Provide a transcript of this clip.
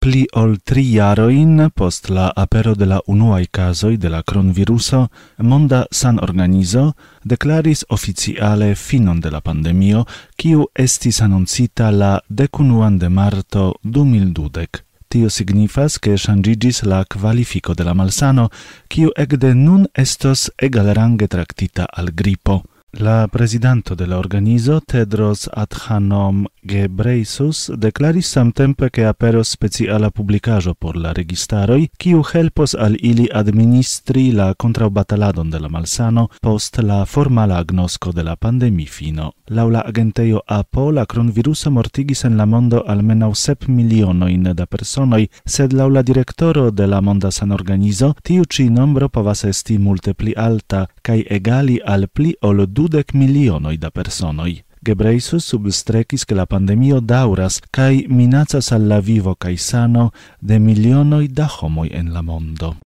pli ol tri jaroin post la apero de la unuae casoi de la cronviruso, Monda Sanorganizo declaris oficiale finon de la pandemio, kiu estis annoncita la decunuan de marto 2020. Tio signifas che shangigis la qualifico de la malsano, kiu ecde nun estos egalrange tractita al gripo. La presidente de la organizo, Tedros Adhanom Ghebreyesus, declaris samtempe che aperos speciala publicajo por la registaroi, kiu helpos al ili administri la contrabataladon de la malsano post la formala agnosco de la pandemi fino. Laula agenteio APO, la coronavirus mortigis en la mondo almenau sep milionoin da personoi, sed laula directoro de la monda san organizo, tiu ci nombro povas esti multe pli alta, kai egali al pli ol dudek milionoj da personoj. Gebreisus substrekis che la pandemio dauras cae minacas alla vivo kaj sano de milionoi da homoi en la mondo.